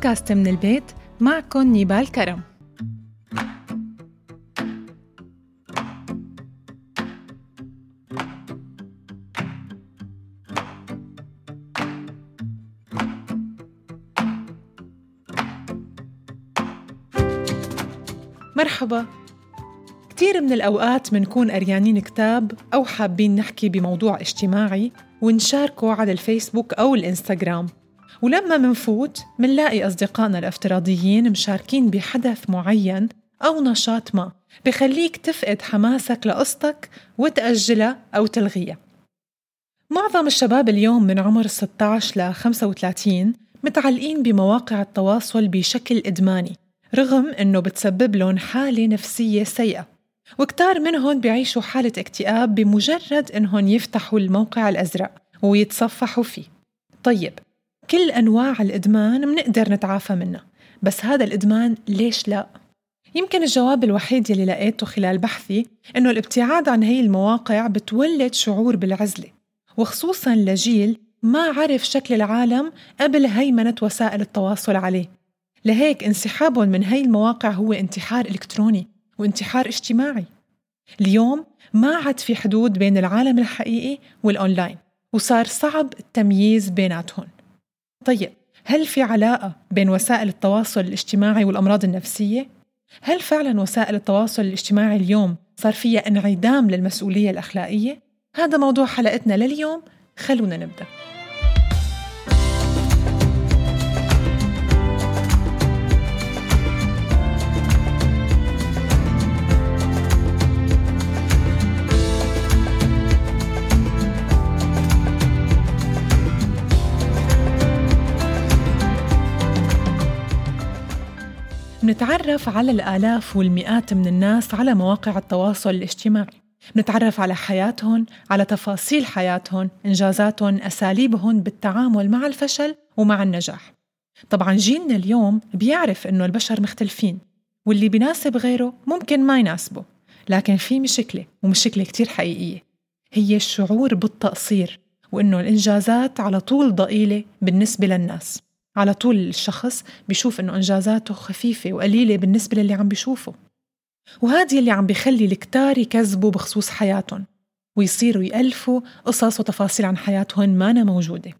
بودكاست من البيت معكم نيبال كرم. مرحبا. كتير من الأوقات منكون قريانين كتاب أو حابين نحكي بموضوع اجتماعي ونشاركه على الفيسبوك أو الإنستغرام. ولما منفوت منلاقي أصدقائنا الافتراضيين مشاركين بحدث معين أو نشاط ما بخليك تفقد حماسك لقصتك وتأجلها أو تلغيها. معظم الشباب اليوم من عمر 16 ل 35 متعلقين بمواقع التواصل بشكل إدماني رغم أنه بتسبب لهم حالة نفسية سيئة. وكتار منهم بيعيشوا حالة اكتئاب بمجرد أنهم يفتحوا الموقع الأزرق ويتصفحوا فيه. طيب كل أنواع الإدمان منقدر نتعافى منها بس هذا الإدمان ليش لا؟ يمكن الجواب الوحيد يلي لقيته خلال بحثي إنه الابتعاد عن هي المواقع بتولد شعور بالعزلة وخصوصا لجيل ما عرف شكل العالم قبل هيمنة وسائل التواصل عليه. لهيك انسحابهم من هي المواقع هو انتحار إلكتروني وانتحار اجتماعي. اليوم ما عاد في حدود بين العالم الحقيقي والأونلاين وصار صعب التمييز بيناتهم. طيب هل في علاقة بين وسائل التواصل الاجتماعي والأمراض النفسية؟ هل فعلا وسائل التواصل الاجتماعي اليوم صار فيها انعدام للمسؤولية الأخلاقية؟ هذا موضوع حلقتنا لليوم خلونا نبدأ منتعرف على الآلاف والمئات من الناس على مواقع التواصل الاجتماعي. منتعرف على حياتهم على تفاصيل حياتهم إنجازاتهم أساليبهم بالتعامل مع الفشل ومع النجاح. طبعا جيلنا اليوم بيعرف إنه البشر مختلفين واللي بيناسب غيره ممكن ما يناسبه لكن في مشكلة ومشكلة كتير حقيقية. هي الشعور بالتقصير وإنه الإنجازات على طول ضئيلة بالنسبة للناس. على طول الشخص بيشوف إنه إنجازاته خفيفة وقليلة بالنسبة للي عم بيشوفه. وهذه اللي عم بيخلي الكتار يكذبوا بخصوص حياتهم ويصيروا يألفوا قصص وتفاصيل عن حياتهم مانا موجودة.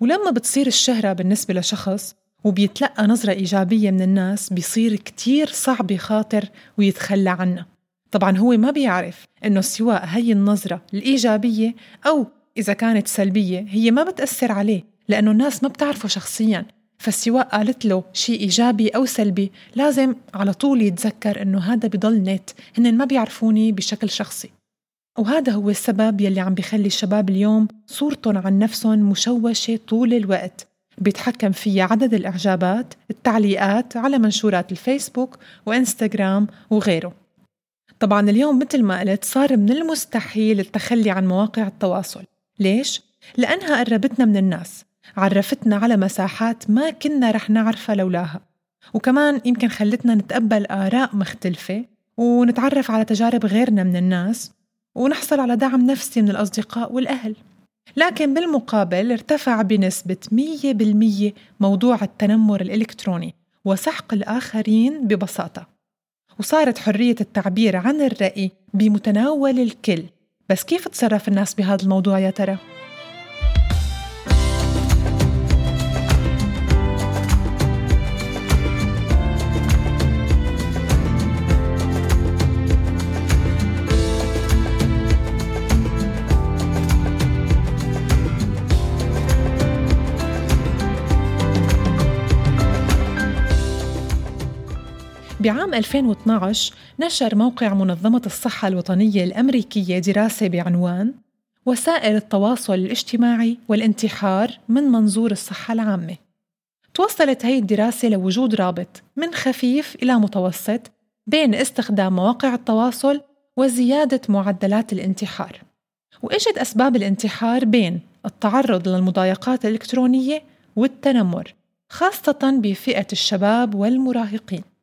ولما بتصير الشهرة بالنسبة لشخص وبيتلقى نظرة إيجابية من الناس بيصير كتير صعب يخاطر ويتخلى عنها طبعا هو ما بيعرف إنه سواء هي النظرة الإيجابية أو إذا كانت سلبية هي ما بتأثر عليه. لأنه الناس ما بتعرفه شخصيا فسواء قالت له شيء إيجابي أو سلبي لازم على طول يتذكر إنه هذا بضل نت هن ما بيعرفوني بشكل شخصي. وهذا هو السبب يلي عم بيخلي الشباب اليوم صورتهم عن نفسهم مشوشة طول الوقت. بيتحكم فيها عدد الإعجابات التعليقات على منشورات الفيسبوك وإنستغرام وغيره. طبعا اليوم مثل ما قلت صار من المستحيل التخلي عن مواقع التواصل. ليش؟ لأنها قربتنا من الناس. عرفتنا على مساحات ما كنا رح نعرفها لولاها. وكمان يمكن خلتنا نتقبل آراء مختلفة ونتعرف على تجارب غيرنا من الناس ونحصل على دعم نفسي من الأصدقاء والأهل. لكن بالمقابل ارتفع بنسبة 100% موضوع التنمر الإلكتروني وسحق الآخرين ببساطة. وصارت حرية التعبير عن الرأي بمتناول الكل. بس كيف تصرف الناس بهذا الموضوع يا ترى؟ بعام 2012 نشر موقع منظمة الصحة الوطنية الأمريكية دراسة بعنوان وسائل التواصل الاجتماعي والانتحار من منظور الصحة العامة. توصلت هي الدراسة لوجود رابط من خفيف إلى متوسط بين استخدام مواقع التواصل وزيادة معدلات الانتحار. وإجت أسباب الانتحار بين التعرض للمضايقات الإلكترونية والتنمر، خاصة بفئة الشباب والمراهقين.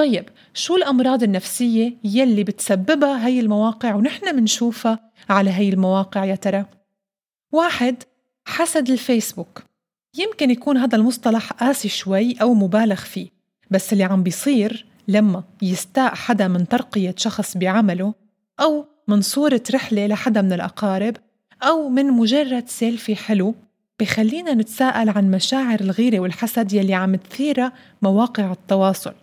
طيب شو الأمراض النفسية يلي بتسببها هي المواقع ونحن منشوفها على هي المواقع يا ترى؟ واحد حسد الفيسبوك يمكن يكون هذا المصطلح قاسي شوي أو مبالغ فيه بس اللي عم بيصير لما يستاء حدا من ترقية شخص بعمله أو من صورة رحلة لحدا من الأقارب أو من مجرد سيلفي حلو بخلينا نتساءل عن مشاعر الغيرة والحسد يلي عم تثيرها مواقع التواصل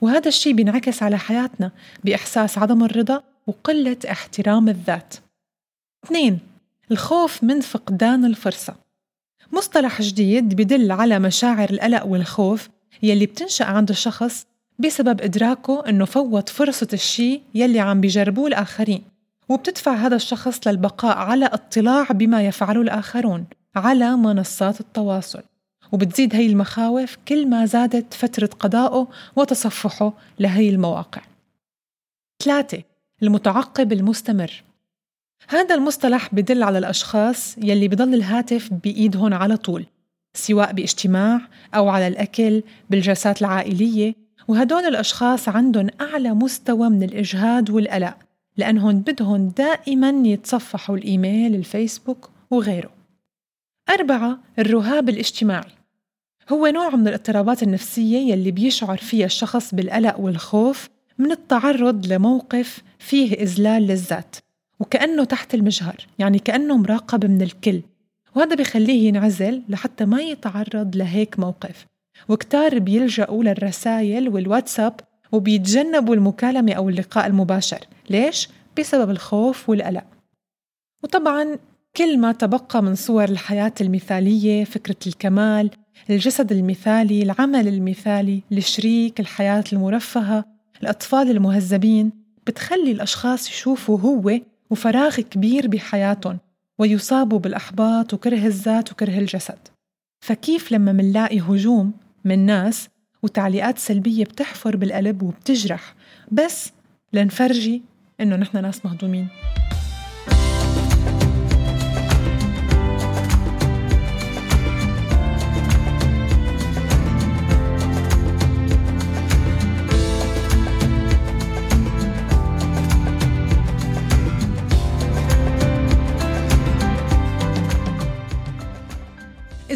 وهذا الشيء بينعكس على حياتنا بإحساس عدم الرضا وقلة احترام الذات. اثنين الخوف من فقدان الفرصة. مصطلح جديد بدل على مشاعر القلق والخوف يلي بتنشأ عند الشخص بسبب إدراكه إنه فوت فرصة الشيء يلي عم بيجربوه الآخرين وبتدفع هذا الشخص للبقاء على اطلاع بما يفعله الآخرون على منصات التواصل. وبتزيد هي المخاوف كل ما زادت فترة قضائه وتصفحه لهي المواقع. ثلاثة المتعقب المستمر. هذا المصطلح بدل على الأشخاص يلي بضل الهاتف بإيدهم على طول سواء باجتماع أو على الأكل بالجلسات العائلية. وهدول الأشخاص عندهم أعلى مستوى من الإجهاد والقلق لأنهم بدهم دائما يتصفحوا الإيميل الفيسبوك وغيره. أربعة الرهاب الاجتماعي. هو نوع من الاضطرابات النفسية يلي بيشعر فيها الشخص بالقلق والخوف من التعرض لموقف فيه إذلال للذات وكأنه تحت المجهر يعني كأنه مراقب من الكل. وهذا بخليه ينعزل لحتى ما يتعرض لهيك موقف. وكتار بيلجأوا للرسائل والواتساب وبيتجنبوا المكالمة أو اللقاء المباشر. ليش؟ بسبب الخوف والقلق. وطبعا كل ما تبقى من صور الحياة المثالية فكرة الكمال الجسد المثالي العمل المثالي الشريك الحياة المرفهة الأطفال المهذبين بتخلي الأشخاص يشوفوا هو وفراغ كبير بحياتهم ويصابوا بالإحباط وكره الذات وكره الجسد. فكيف لما منلاقي هجوم من ناس وتعليقات سلبية بتحفر بالقلب وبتجرح؟ بس لنفرجي إنه نحن ناس مهضومين.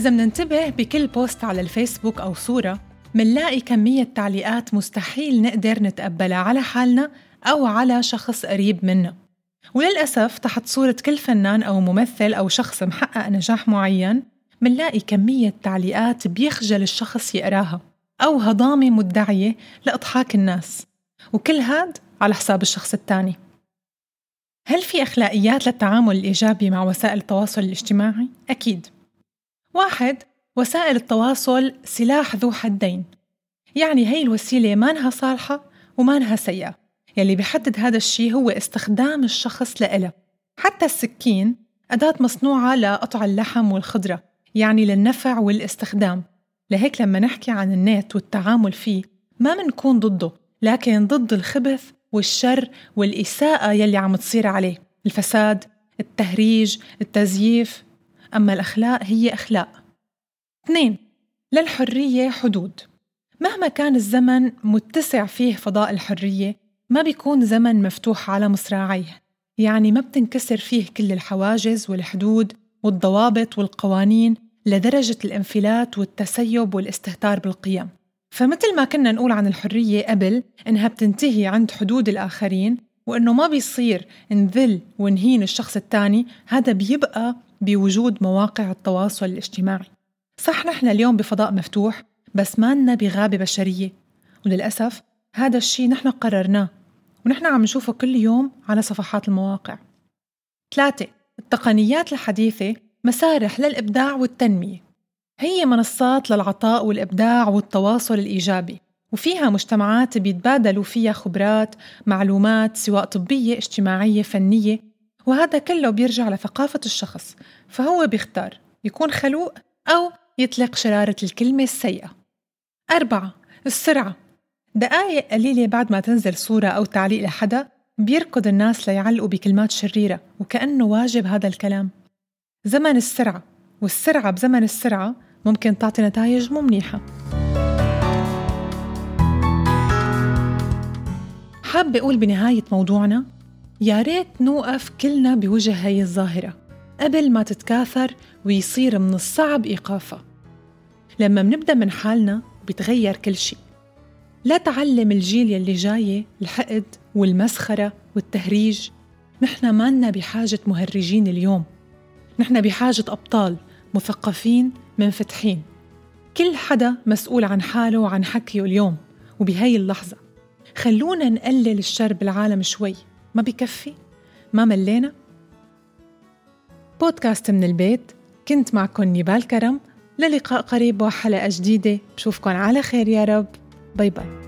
إذا مننتبه بكل بوست على الفيسبوك أو صورة منلاقي كمية تعليقات مستحيل نقدر نتقبلها على حالنا أو على شخص قريب منا وللأسف تحت صورة كل فنان أو ممثل أو شخص محقق نجاح معين منلاقي كمية تعليقات بيخجل الشخص يقراها أو هضامة مدعية لإضحاك الناس. وكل هاد على حساب الشخص الثاني هل في أخلاقيات للتعامل الإيجابي مع وسائل التواصل الاجتماعي؟ أكيد. واحد وسائل التواصل سلاح ذو حدين. يعني هي الوسيلة ما إنها صالحة وما إنها سيئة. يلي بيحدد هذا الشيء هو استخدام الشخص لإله حتى السكين أداة مصنوعة لقطع اللحم والخضرة يعني للنفع والاستخدام. لهيك لما نحكي عن النت والتعامل فيه ما منكون ضده لكن ضد الخبث والشر والإساءة يلي عم تصير عليه. الفساد التهريج التزييف. أما الأخلاق هي أخلاق. اثنين للحرية حدود. مهما كان الزمن متسع فيه فضاء الحرية ما بيكون زمن مفتوح على مصراعيه. يعني ما بتنكسر فيه كل الحواجز والحدود والضوابط والقوانين لدرجة الانفلات والتسيب والاستهتار بالقيم. فمثل ما كنا نقول عن الحرية قبل إنها بتنتهي عند حدود الآخرين وإنه ما بيصير نذل ونهين الشخص الثاني هذا بيبقى بوجود مواقع التواصل الاجتماعي. صح نحن اليوم بفضاء مفتوح بس ما لنا بغابة بشرية. وللأسف هذا الشيء نحن قررناه ونحن عم نشوفه كل يوم على صفحات المواقع. ثلاثة التقنيات الحديثة مسارح للإبداع والتنمية. هي منصات للعطاء والإبداع والتواصل الإيجابي وفيها مجتمعات بيتبادلوا فيها خبرات معلومات سواء طبية اجتماعية فنية وهذا كله بيرجع لثقافة الشخص فهو بيختار يكون خلوق أو يطلق شرارة الكلمة السيئة. أربعة السرعة. دقايق قليلة بعد ما تنزل صورة أو تعليق لحدا بيركض الناس ليعلقوا بكلمات شريرة وكأنه واجب هذا الكلام. زمن السرعة. والسرعة بزمن السرعة ممكن تعطي نتائج مو منيحة. حابة أقول بنهاية موضوعنا؟ يا ريت نوقف كلنا بوجه هي الظاهرة قبل ما تتكاثر ويصير من الصعب إيقافها. لما منبدأ من حالنا بيتغير كل شيء. لا تعلم الجيل يلي جاي الحقد والمسخرة والتهريج. نحن مالنا بحاجة مهرجين اليوم. نحن بحاجة أبطال مثقفين منفتحين كل حدا مسؤول عن حاله وعن حكيه اليوم وبهي اللحظة. خلونا نقلل الشر بالعالم شوي. ما بكفي؟ ما ملينا؟ بودكاست من البيت كنت معكم نيبال كرم للقاء قريب وحلقة جديدة بشوفكن على خير يا رب bye bye